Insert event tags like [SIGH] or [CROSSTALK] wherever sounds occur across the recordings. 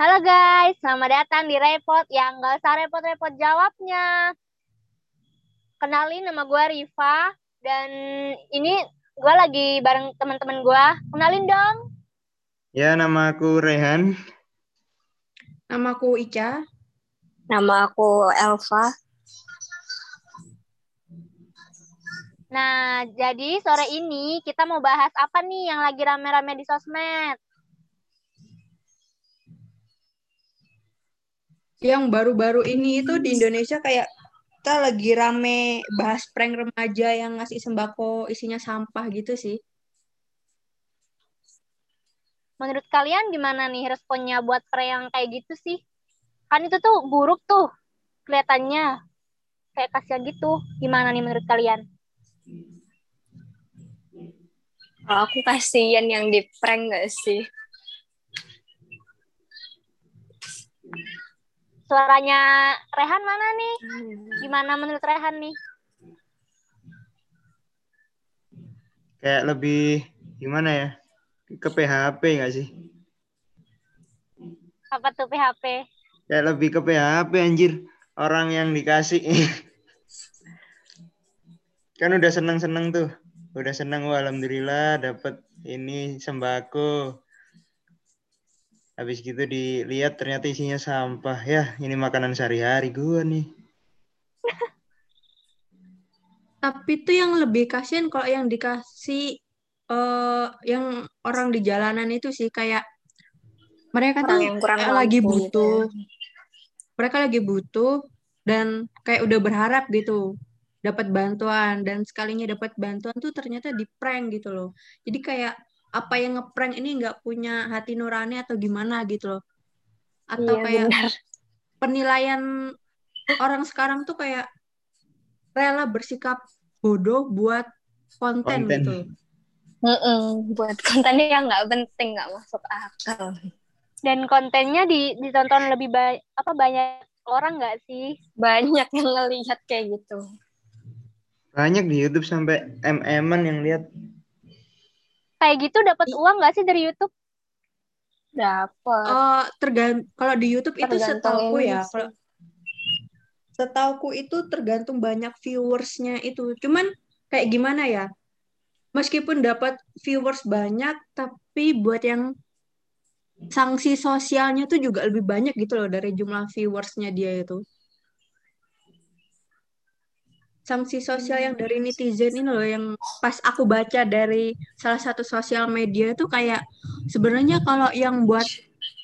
Halo guys, selamat datang di Repot yang gak usah repot-repot jawabnya. Kenalin nama gue Riva dan ini gue lagi bareng teman-teman gue. Kenalin dong. Ya, nama aku Rehan. Nama aku Ica. Nama aku Elva. Nah, jadi sore ini kita mau bahas apa nih yang lagi rame-rame di sosmed? Yang baru-baru ini itu di Indonesia kayak kita lagi rame bahas prank remaja yang ngasih sembako isinya sampah gitu sih. Menurut kalian gimana nih responnya buat prank yang kayak gitu sih? Kan itu tuh buruk tuh kelihatannya. Kayak kasihan gitu. Gimana nih menurut kalian? Kalau aku kasihan yang di prank gak sih? Suaranya Rehan mana nih? Gimana menurut Rehan nih? Kayak lebih gimana ya? Ke PHP nggak sih? Apa tuh PHP? Kayak lebih ke PHP anjir. Orang yang dikasih. [LAUGHS] kan udah seneng-seneng tuh. Udah seneng, wah alhamdulillah dapat ini sembako. Habis gitu dilihat ternyata isinya sampah. Ya, ini makanan sehari-hari gua nih. Tapi itu yang lebih kasihan kalau yang dikasih eh yang orang di jalanan itu sih kayak mereka Orang tuh yang kurang kayak lagi gitu butuh. ya. Mereka lagi butuh dan kayak udah berharap gitu dapat bantuan dan sekalinya dapat bantuan tuh ternyata di prank gitu loh. Jadi kayak apa yang ngeprank ini nggak punya hati nurani atau gimana gitu loh. Atau Iya kayak benar. penilaian orang sekarang tuh kayak rela bersikap bodoh buat konten, Konten. gitu. Mm-mm. Buat kontennya yang nggak penting, nggak masuk akal. Dan kontennya di, ditonton lebih banyak apa banyak orang nggak sih? Banyak yang ngelihat kayak gitu. Banyak di YouTube sampai MM-an yang lihat. Kayak gitu dapat uang nggak sih dari YouTube? Dapat. Eh tergan kalau di YouTube itu setauku ya, kalau setauku itu tergantung banyak viewersnya itu. Cuman kayak gimana ya? Meskipun dapat viewers banyak, tapi buat yang sanksi sosialnya tuh juga lebih banyak gitu loh dari jumlah viewersnya dia itu. Sanksi sosial yang dari netizen ini loh yang pas aku baca dari salah satu sosial media itu kayak sebenarnya kalau yang buat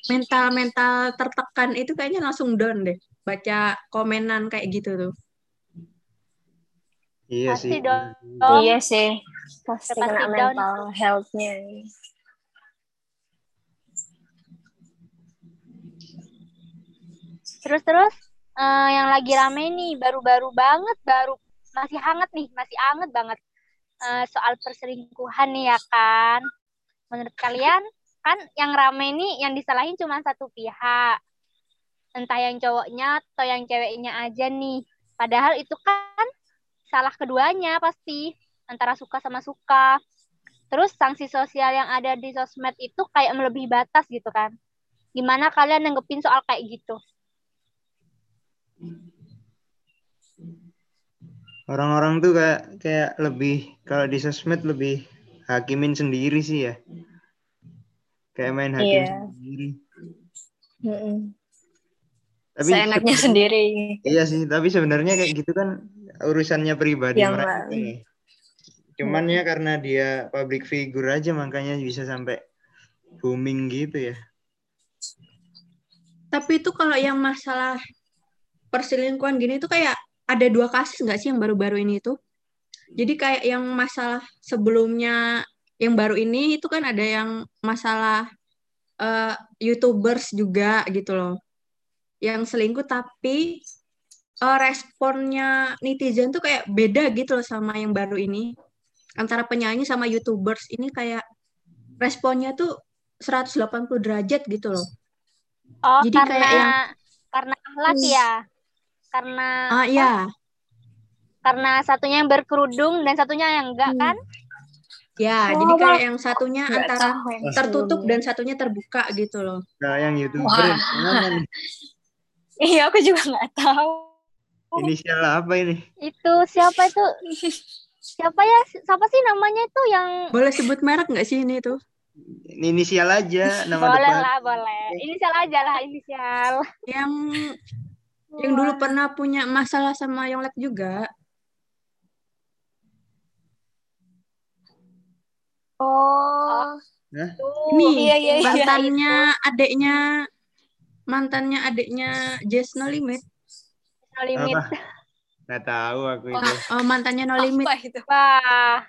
mental-mental tertekan itu kayaknya langsung down deh baca komenan kayak gitu tuh. Iya Pasti sih. dong. Iya sih. Pasti Pasti kena down. mental health-nya. Terus terus eh, yang lagi rame nih baru-baru banget baru masih hangat nih masih hangat banget Eh, soal perselingkuhan nih ya kan. Menurut kalian kan yang rame nih yang disalahin cuma satu pihak. Entah yang cowoknya atau yang ceweknya aja nih. Padahal itu kan salah keduanya pasti antara suka sama suka. Terus sanksi sosial yang ada di sosmed itu kayak melebihi batas gitu kan. Gimana kalian nanggepin soal kayak gitu? Orang-orang tuh kayak kayak lebih kalau di sosmed lebih hakimin sendiri sih ya. Kayak main hakim Iya. sendiri. Mm-mm. Tapi Seenaknya sebenarnya- sendiri. Iya sih, tapi sebenarnya kayak gitu kan urusannya pribadi Yang mereka. ya. Cuman ya karena dia public figure aja makanya bisa sampai booming gitu ya. Tapi itu kalau yang masalah perselingkuhan gini tuh kayak ada dua kasus nggak sih yang baru-baru ini itu? Jadi kayak yang masalah sebelumnya yang baru ini itu kan ada yang masalah eh, YouTubers juga gitu loh. Yang selingkuh tapi eh, responnya netizen tuh kayak beda gitu loh sama yang baru ini. Antara penyanyi sama YouTubers ini kayak responnya tuh 180 derajat gitu loh. Oh, Jadi karena kayak yang- karena akhlak ya. Karena Ah iya. karena satunya yang berkerudung dan satunya yang enggak Hmm. kan? Ya, Oh, jadi kayak Mak. yang satunya antara tahu yang tertutup dan satunya terbuka gitu loh. Nah, yang youtuber? [LAUGHS] Iya, aku juga nggak tahu. Inisial apa ini? Itu siapa itu? Siapa ya? Siapa sih namanya itu yang Boleh sebut merek nggak sih ini tuh? Inisial aja nama boleh depan. lah, boleh. Inisial aja lah, inisial. Yang yang dulu pernah punya masalah sama Yonglek juga. Oh, Ini iya iya iya. mantannya adiknya mantannya adiknya Jess No Limit. No limit. Apa? Nggak tahu aku itu. Oh, mantannya No Limit. Apa itu? Wah,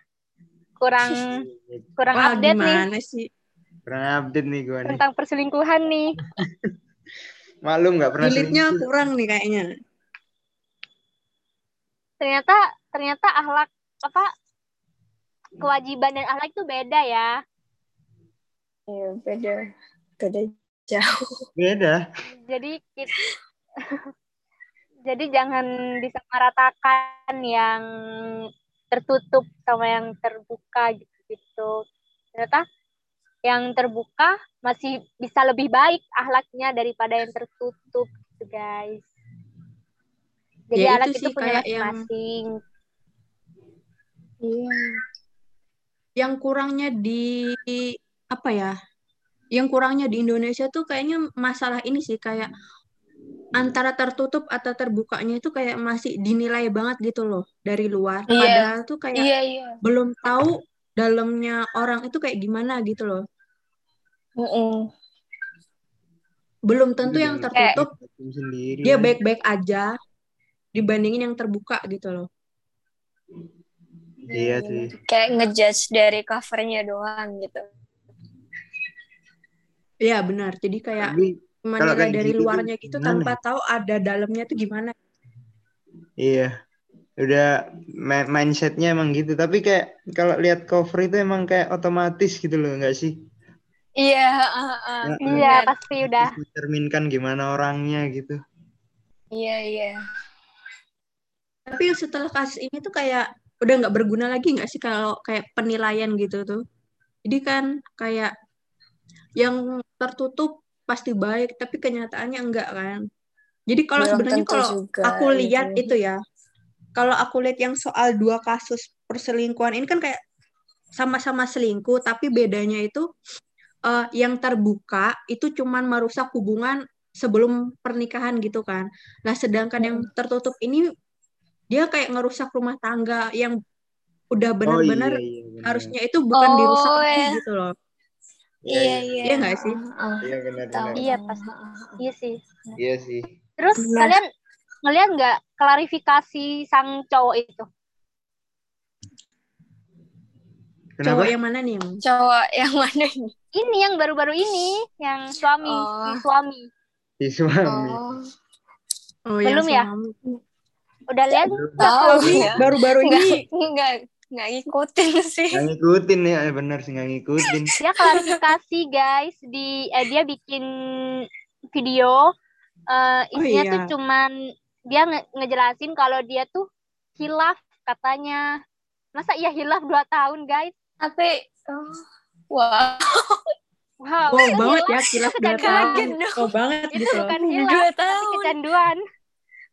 kurang kurang Wah, update nih sih? Kurang update nih gua nih. tentang perselingkuhan nih. [LAUGHS] Maklum nggak pernah Julidnya selingkuh. kurang nih kayaknya. Ternyata ternyata akhlak apa kewajiban dan akhlak itu beda ya. Iya, beda. Beda jauh. Beda. Jadi kit- [LAUGHS] jadi jangan disamaratakan yang tertutup sama yang terbuka gitu-gitu. Ternyata yang terbuka masih bisa lebih baik akhlaknya daripada yang tertutup gitu guys. Jadi Ya, alat itu itu sih punya kayak yang- masing-masing. Iya. Yang kurangnya di apa ya? Yang kurangnya di Indonesia tuh kayaknya masalah ini sih kayak antara tertutup atau terbukanya itu kayak masih dinilai banget gitu loh dari luar. Iya. Padahal tuh kayak Iya, iya. belum tahu dalamnya orang itu kayak gimana gitu loh. Mm-mm. Belum tentu yang tertutup sendiri. dia baik-baik aja dibandingin yang terbuka gitu loh. Iya sih. Kayak ngejudge dari covernya doang gitu. Iya benar. Jadi kayak Tapi kalau menilai kayak dari gitu tuh luarnya gitu gimana tanpa ya? tahu ada dalamnya tuh gimana. Iya. Udah mindsetnya emang gitu. Tapi kayak kalau lihat cover itu emang kayak otomatis gitu loh, nggak sih? Iya, uh, uh, Ya, Iya, pasti udah. Mencerminkan gimana orangnya gitu. Iya, iya. Tapi yang setelah kasus ini tuh kayak udah nggak berguna lagi nggak sih kalau kayak penilaian gitu tuh. Jadi kan kayak yang tertutup pasti baik, tapi kenyataannya enggak kan. Jadi kalau Belum sebenarnya kalau juga aku lihat gitu. itu ya, kalau aku lihat yang soal dua kasus perselingkuhan ini kan kayak sama-sama selingkuh, tapi bedanya itu eh, yang terbuka itu cuman merusak hubungan sebelum pernikahan gitu kan. Nah, sedangkan yang Hmm. tertutup ini dia kayak ngerusak rumah tangga yang udah Oh iya, benar-benar iya, benar. harusnya itu bukan Oh, dirusak iya. gitu loh. Iya, iya. Iya nggak sih? Uh, uh. Iya benar Tahu. benar. Iya, pasti. Iya sih. Iya sih. Terus Benar. kalian ngeliat nggak klarifikasi sang cowok itu? Kenapa? Cowok yang mana nih? Cowok yang mana ini? Ini yang baru-baru ini, yang suami, Oh. si suami. Si suami. Oh, Oh, Belum ya? suami. Udah lihat? ya. baru-baru Nggak, ini nggak, nggak ngikutin sih. Nggak ngikutin ya, eh, benar sih nggak ngikutin. Dia klarifikasi guys di eh, dia bikin video eh, Oh, isinya iya. tuh cuman dia nge- ngejelasin kalau dia tuh hilaf katanya. Masa iya hilaf 2 tahun guys? Tapi, oh, wah, Wow, wow banget ya kilaf itu dua tahun. Wow banget itu gitu loh. bukan Dua hilaf, tapi tahun. kecanduan.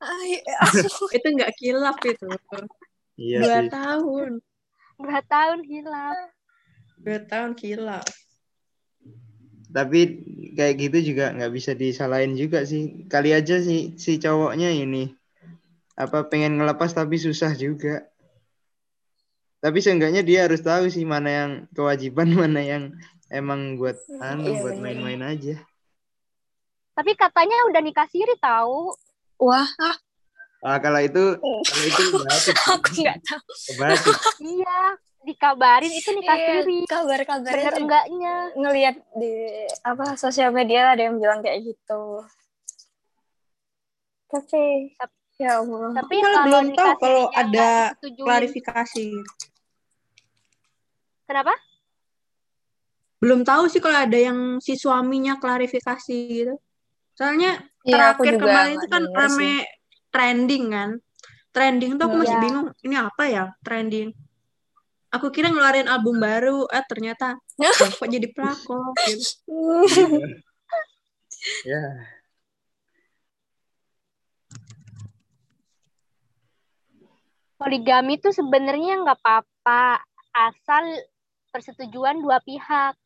Ay, [LAUGHS] Itu nggak kilaf itu. Iya Dua sih. tahun. 2 tahun hilaf. Dua tahun kilaf. Tapi kayak gitu juga nggak bisa disalahin juga sih. Kali aja sih si cowoknya ini apa pengen ngelepas tapi susah juga. Tapi seenggaknya dia harus tahu sih mana yang kewajiban, [LAUGHS] mana yang emang buat anu Iya, buat main-main aja. Tapi katanya udah nikah siri tahu. wah, ah, Ah kalau itu kalau itu [LAUGHS] batuk, aku nggak tahu. batuk. [LAUGHS] Iya, dikabarin itu nikah Iya, siri. kabar-kabarnya Bener tuh enggaknya? ngelihat di apa sosial media ada yang bilang kayak gitu. Tapi, ya Allah. Tapi kalau belum tahu kalau ada disetujuin. Kenapa? Belum tahu sih kalau ada yang si suaminya klarifikasi gitu. Soalnya aku terakhir juga kemarin itu kan rame sih. trending kan. Trending tuh aku masih Iya. bingung ini apa ya trending. Aku kira ngeluarin album baru, eh ternyata [LAUGHS] kok jadi pelakor gitu. [LAUGHS] ya Poligami tuh sebenarnya nggak apa-apa asal persetujuan dua pihak.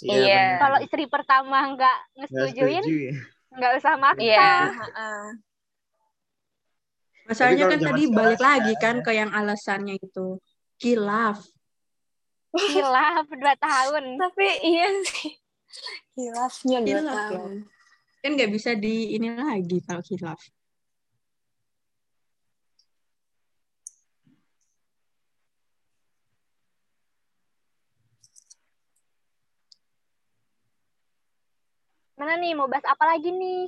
iya Iya. benar. Kalau istri pertama nggak ngesetujuin, setuju ya nggak usah maksa. Iya. heeh. Masalahnya kan tadi balik nggak lagi kan ke yang alasannya itu. Kilaf. Hilaf dua tahun. Tapi iya sih. Hilafnya dua Hilaf tahun. loh. Kan nggak bisa di ini lagi kalau kilaf. Mana nih mau bahas apa lagi nih?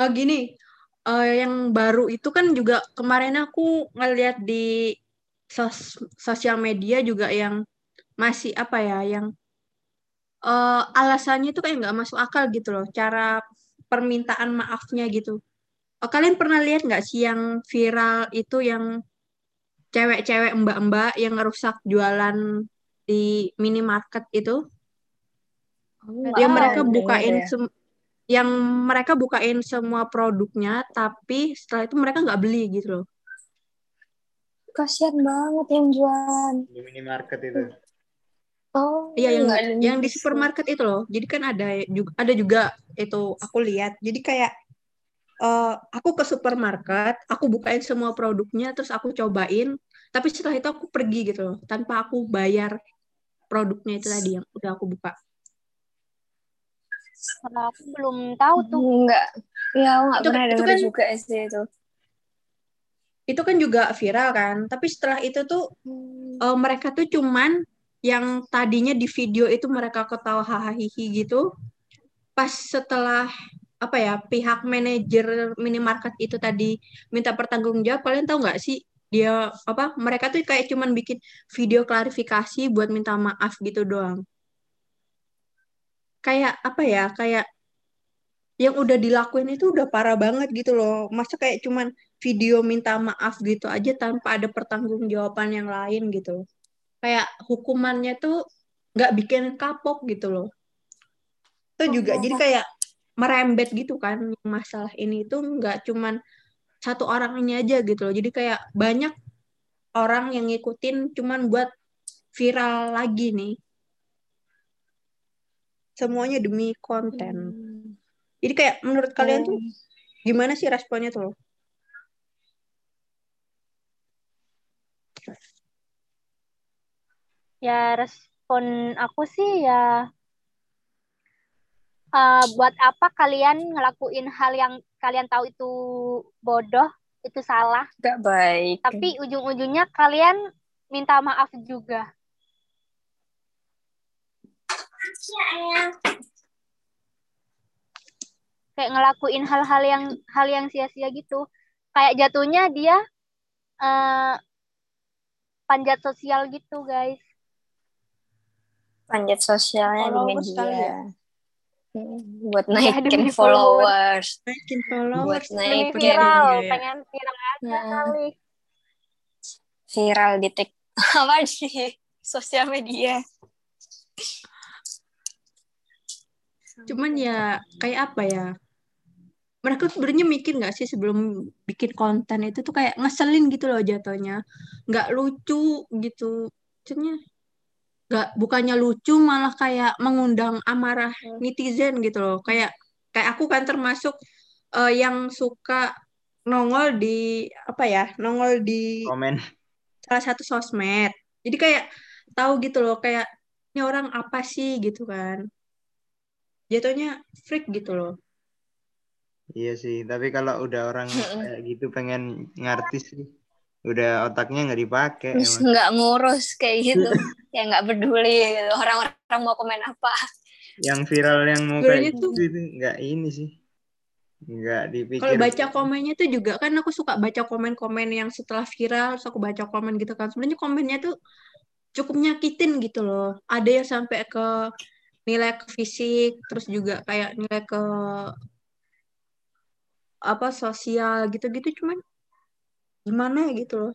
Oh gini, eh, yang baru itu kan juga kemarin aku ngeliat di sos sosial media juga yang masih apa ya, yang eh, alasannya itu kayak nggak masuk akal gitu loh, cara permintaan maafnya gitu. Oh, kalian pernah lihat nggak sih yang viral itu yang cewek-cewek mbak-mbak yang ngerusak jualan di minimarket itu? Oh, yang Wow, mereka denger bukain ya. sem- yang mereka bukain semua produknya tapi setelah itu mereka nggak beli gitu loh. Kasian banget yang jualan. di minimarket itu. Oh, iya yang ada yang di supermarket itu loh. Jadi kan ada juga ada juga itu aku lihat. Jadi kayak eh, aku ke supermarket aku bukain semua produknya terus aku cobain. Tapi setelah itu aku pergi gitu loh tanpa aku bayar produknya itu tadi yang udah aku buka Kalau aku belum tahu tuh. Enggak. Iya, aku nggak Itu- pernah itu kan- juga sih itu. itu kan juga viral kan tapi setelah itu tuh eh, mereka tuh cuman yang tadinya di video itu mereka ketawa hahaha gitu pas setelah apa ya pihak manajer minimarket itu tadi minta pertanggungjawab kalian tahu nggak sih dia apa mereka tuh kayak cuman bikin video klarifikasi buat minta maaf gitu doang kayak apa ya kayak yang udah dilakuin itu udah parah banget gitu loh. Masa kayak cuman video minta maaf gitu aja tanpa ada pertanggungjawaban yang lain gitu kayak hukumannya tuh nggak bikin kapok gitu loh. Itu juga jadi kayak merembet gitu kan masalah ini tuh nggak cuman satu orang ini aja gitu loh. Jadi kayak banyak orang yang ngikutin cuman buat viral lagi nih semuanya demi konten Hmm. jadi kayak menurut kalian tuh Hmm. gimana sih responnya tuh Ya respon aku sih ya eh, buat apa kalian ngelakuin hal yang kalian tahu itu bodoh, itu salah, Nggak baik. tapi ujung-ujungnya kalian minta maaf juga. Kayak ngelakuin hal-hal yang hal yang sia-sia gitu. Kayak jatuhnya dia eh, panjat sosial gitu, guys. Panjat sosialnya di Followers media. kali ya? Hmm, Buat naikin demi followers. naikin followers Buat naikin. viral, ya. pengen viral aja Nah. kali. Viral di tik [LAUGHS] apa sih? Sosial media. Cuman ya kayak apa ya? Mereka sebenarnya mikir nggak sih sebelum bikin konten itu tuh kayak ngeselin gitu loh jatuhnya, nggak lucu gitu. Maksudnya nggak bukannya lucu malah kayak mengundang amarah netizen gitu loh. Kayak kayak aku kan termasuk eh, yang suka nongol di apa ya? Nongol di komen salah satu sosmed. Jadi kayak tahu gitu loh kayak ini orang apa sih gitu kan. Jatuhnya freak gitu loh. iya sih tapi kalau udah orang kayak gitu pengen ngartis sih udah otaknya nggak dipakai nggak ngurus kayak gitu. [LAUGHS] ya nggak peduli gitu. Orang-orang mau komen apa. yang viral yang mau Sebenarnya kayak tuh- gitu itu nggak ini sih nggak dipikir Kalau baca komennya tuh juga kan aku suka baca komen-komen yang setelah viral, terus aku baca komen gitu kan. Sebenarnya komennya tuh cukup nyakitin gitu loh. Ada yang sampai ke nilai ke fisik, terus juga kayak nilai ke apa sosial gitu-gitu cuman gimana gitu loh.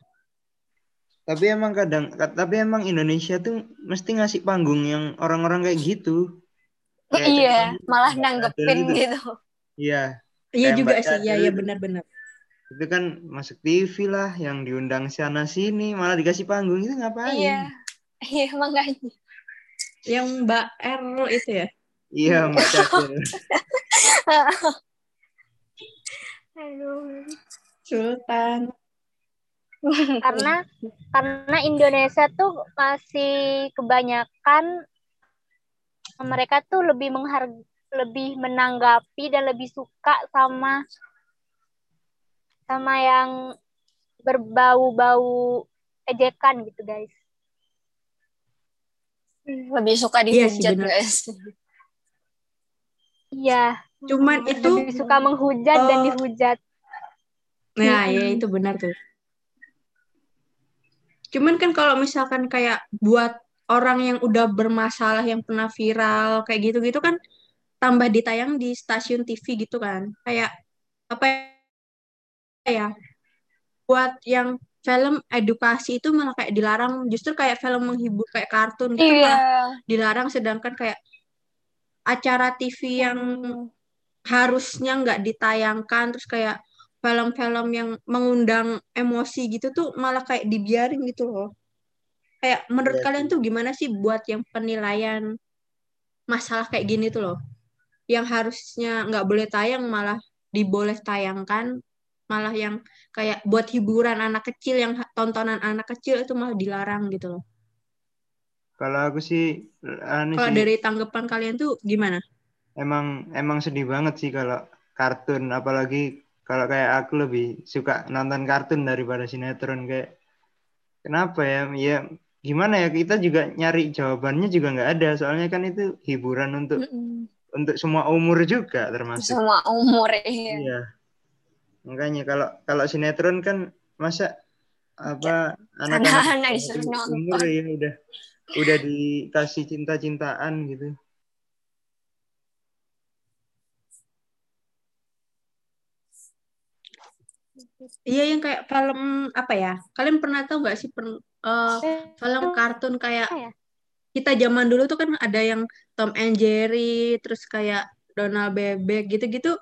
Tapi emang kadang, tapi emang Indonesia tuh mesti ngasih panggung yang orang-orang kayak gitu. Kayak iya, malah nanggepin gitu. Iya, Iya Kayak juga sih, iya iya benar-benar. itu kan masuk TV lah, yang diundang sana sini, malah dikasih panggung itu ngapain? Iya. Iya, makanya. Yang Mbak R itu ya. Iya, Mbak. Aduh. [LAUGHS] Sultan. karena karena Indonesia tuh masih kebanyakan mereka tuh lebih mengharg lebih menanggapi dan lebih suka sama sama yang berbau-bau ejekan gitu guys. Lebih suka Iya sih, dihujat benar. guys. Iya, Cuman itu lebih suka menghujat dan Oh. dihujat. Nah, ya Mm-mm. itu benar tuh. Cuman kan kalau misalkan kayak buat orang yang udah bermasalah yang pernah viral kayak gitu-gitu kan tambah ditayang di stasiun TV gitu kan. Kayak apa ya? Buat yang film edukasi itu malah kayak dilarang, justru kayak film menghibur kayak kartun gitu Iya. malah dilarang sedangkan kayak acara TV yang harusnya nggak ditayangkan terus kayak film-film yang mengundang emosi gitu tuh malah kayak dibiarin gitu loh. Kayak menurut Iya kalian tuh gimana sih buat yang penilaian masalah kayak gini tuh loh. Yang harusnya nggak boleh tayang malah diboleh tayangkan. Malah yang kayak buat hiburan anak kecil yang tontonan anak kecil itu malah dilarang gitu loh. Kalau aku sih, anu Kalau sih, dari tanggapan kalian tuh gimana? emang emang sedih banget sih kalau kartun, apalagi kalau kayak aku lebih suka nonton kartun daripada sinetron kayak kenapa ya? Ya gimana ya kita juga nyari jawabannya juga nggak ada, soalnya kan itu hiburan untuk Mm-mm. untuk semua umur juga termasuk. Semua umur iya. Iya. Makanya kalau kalau sinetron kan masa apa anak-anak Anak-anak dari disuruh nonton. ya udah udah dikasih cinta-cintaan gitu. Iya yang kayak film apa ya? Kalian pernah tahu nggak sih per- eh, film kartun kayak ya? kita zaman dulu tuh kan ada yang Tom and Jerry, terus kayak Donald Bebek gitu-gitu.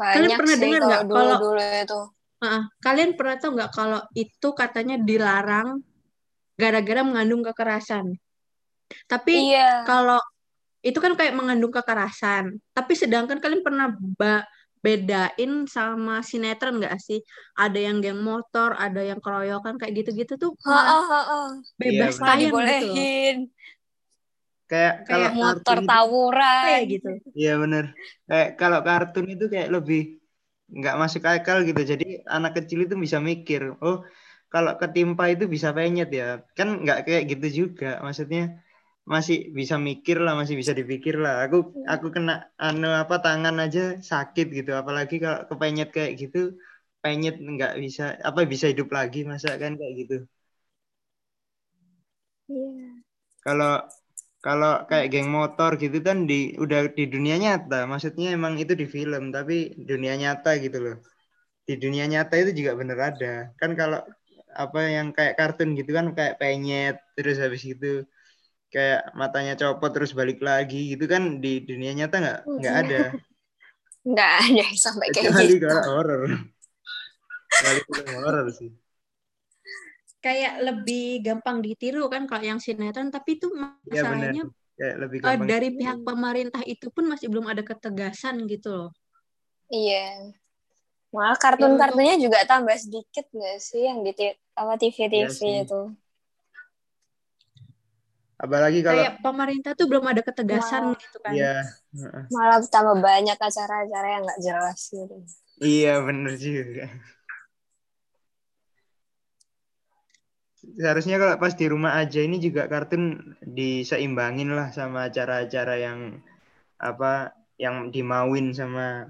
Banyak pernah sih dengar nggak kalau- dulu-dulu itu. Heeh. Kalian pernah tahu nggak kalau itu katanya dilarang gara-gara mengandung kekerasan. Tapi Iya. kalau itu kan kayak mengandung kekerasan. Tapi sedangkan kalian pernah ba- bedain sama sinetron nggak sih? Ada yang geng motor, ada yang keroyokan kayak gitu-gitu tuh malah Heeh, heeh. bebas Iya, tayang gitu dibolehin. Kayak kalau Kayak Motor kartun itu, tawuran. Kayak gitu. iya bener. Kayak kalau kartun itu kayak lebih nggak masuk akal gitu. Jadi anak kecil itu bisa mikir, oh kalau ketimpa itu bisa penyet ya. Kan nggak kayak gitu juga. Maksudnya masih bisa mikir lah, masih bisa dipikir lah. Aku aku kena anu apa tangan aja sakit gitu. Apalagi kalau kepenyet kayak gitu, penyet nggak bisa apa bisa hidup lagi masa kan kayak gitu. Iya. Kalau kalau kayak geng motor gitu kan di udah di dunia nyata, maksudnya emang itu di film, tapi dunia nyata gitu loh. Di dunia nyata itu juga bener ada. Kan kalau apa yang kayak kartun gitu kan kayak penyet terus habis itu kayak matanya copot terus balik lagi gitu kan di dunia nyata nggak [LAUGHS] nggak ada Nggak ada sampai kayak kecuali gitu. kalau horor horor sih Kayak lebih gampang ditiru kan kalau yang sinetron, tapi itu Iya benar masalahnya kayak lebih eh, gampang dari pihak pemerintah itu pun masih belum ada ketegasan gitu loh. Iya. Malah kartun-kartunnya juga tambah sedikit nggak sih yang di apa TV-TV Iya sih. itu. apalagi kalau Kayak pemerintah tuh belum ada ketegasan gitu kan. ya heeh. Malah tambah banyak acara-acara yang nggak jelas gitu. Iya bener juga. Seharusnya kalau pas di rumah aja ini juga kartun diseimbangin lah sama acara-acara yang apa yang dimauin sama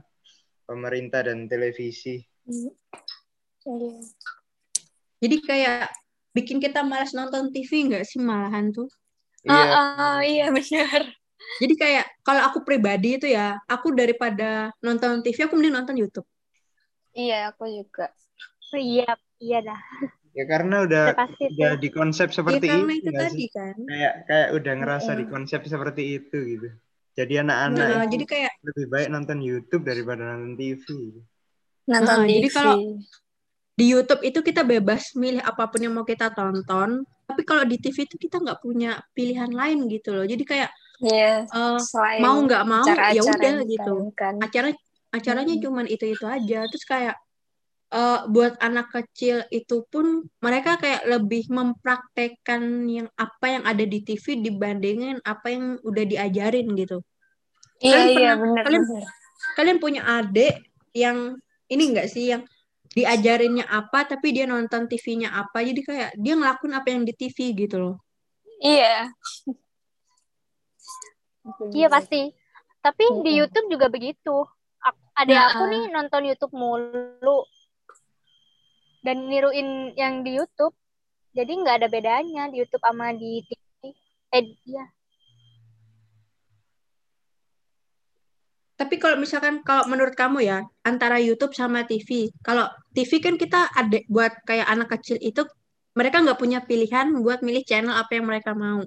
pemerintah dan televisi. Iya. Jadi kayak bikin kita malas nonton TV nggak sih malahan tuh? Iya, ah, iya benar. Jadi kayak kalau aku pribadi itu ya, aku daripada nonton TV aku mending nonton YouTube. Iya, aku juga. Iya, iya dah. Ya karena udah Udah pasti udah sih. di konsep Ya seperti karena itu itu tadi sih? kan. Kayak kayak udah ngerasa di konsep seperti itu gitu. Jadi anak-anak Nah, jadi kayak lebih baik nonton YouTube daripada nonton TV. Nonton Nah, TV. jadi kalau- di YouTube itu kita bebas milih apa pun yang mau kita tonton. Tapi kalau di TV itu kita nggak punya pilihan lain gitu loh. Jadi kayak Iya, eh, selain mau nggak mau ya udah gitu. ditayangkan. Acara acaranya Mm-mm. cuman itu itu aja. Terus kayak eh, buat anak kecil itu pun mereka kayak lebih mempraktekkan yang apa yang ada di TV dibandingin apa yang udah diajarin gitu. Iya, Kalian iya, pernah- benar kalian- benar. Kalian punya adik yang ini enggak sih yang diajarinnya apa tapi dia nonton TV-nya apa jadi kayak dia ngelakuin apa yang di TV gitu loh. Iya. Iya pasti. Tapi di. YouTube juga begitu. Ada Nah, aku nih nonton YouTube mulu dan niruin yang di YouTube. Jadi nggak ada bedanya di YouTube sama di TV. Eh, iya. Tapi kalau misalkan kalau menurut kamu ya antara YouTube sama TV, kalau TV kan kita ada buat kayak anak kecil itu mereka nggak punya pilihan buat milih channel apa yang mereka mau.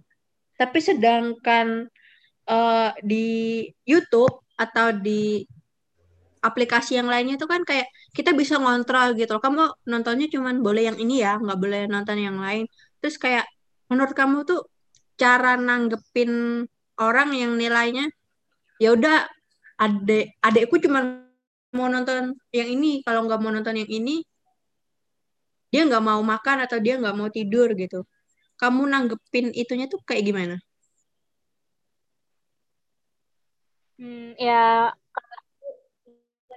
Tapi sedangkan eh, di YouTube atau di aplikasi yang lainnya itu kan kayak kita bisa ngontrol gitu. Kamu nontonnya cuman boleh yang ini ya, nggak boleh nonton yang lain. Terus kayak menurut kamu tuh cara nanggepin orang yang nilainya ya udah adek adekku cuma mau nonton yang ini kalau nggak mau nonton yang ini dia nggak mau makan atau dia nggak mau tidur gitu kamu nanggepin itunya tuh kayak gimana Hmm, ya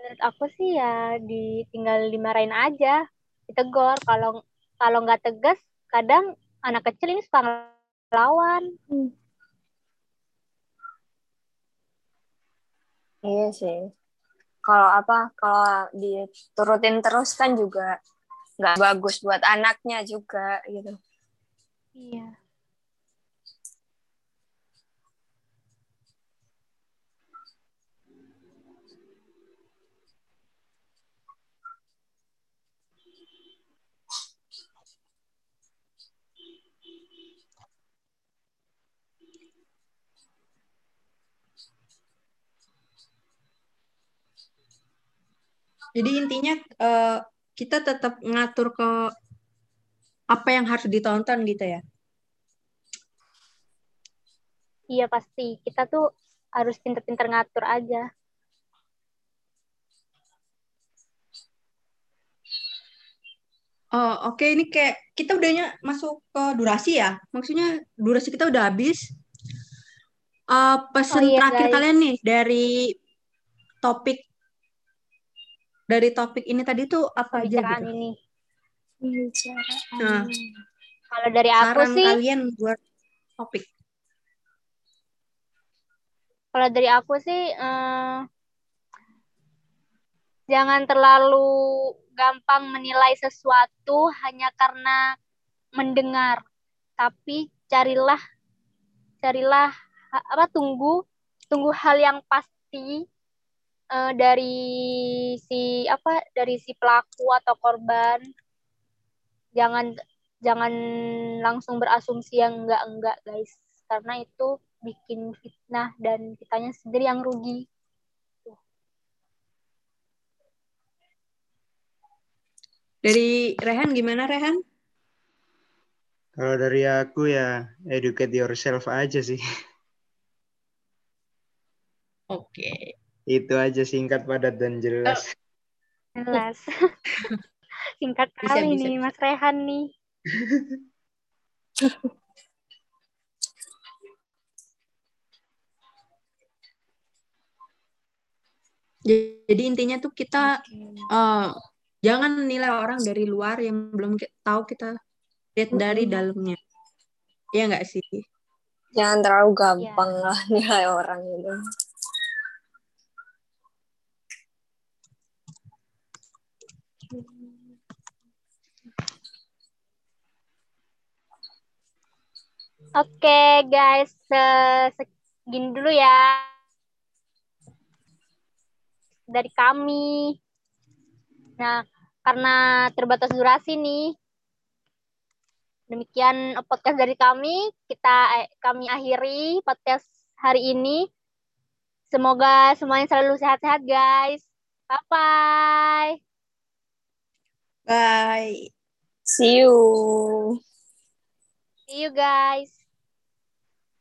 menurut aku sih ya ditinggal dimarahin aja, ditegur. Kalau kalau nggak tegas, kadang anak kecil ini suka ngelawan. Iya sih. Kalau apa, kalau diturutin terus kan juga nggak bagus buat anaknya juga gitu. Iya. Jadi intinya eh, kita tetap ngatur ke apa yang harus ditonton gitu ya Iya pasti. Kita tuh harus pinter-pinter ngatur aja. Oh, oke ini kayak kita udahnya masuk ke durasi ya. Maksudnya durasi kita udah habis. Eh pesan Oh iya, terakhir guys. kalian nih dari topik dari topik ini tadi tuh apa aja Pembicaraan gitu? ini. Pembicaraan. Nah. Kalau dari aku Saran sih, kalian buat topik. kalau dari aku sih, eh, jangan terlalu gampang menilai sesuatu hanya karena mendengar, tapi carilah, carilah apa tunggu, tunggu hal yang pasti eh, dari si apa dari si pelaku atau korban. Jangan jangan langsung berasumsi yang enggak-enggak, guys. Karena itu bikin fitnah dan kitanya sendiri yang rugi. Dari Rehan gimana Rehan? Kalau dari aku ya educate yourself aja sih. Oke. Itu aja singkat, padat dan jelas. Jelas. [LAUGHS] Singkat Bisa, kali bisa, nih bisa. Mas Rehan nih. Jadi intinya tuh kita eh, jangan nilai orang dari luar yang belum tahu kita lihat dari Mm-mm. dalamnya. Iya nggak sih? Jangan terlalu gampang lah nilai orang itu. Oke guys, se- segini dulu ya dari kami. Nah, karena terbatas durasi nih, Demikian podcast dari kami. Kita eh, kami akhiri podcast hari ini. Semoga semuanya selalu sehat-sehat, guys. Bye-bye. Bye. See you. See you, guys.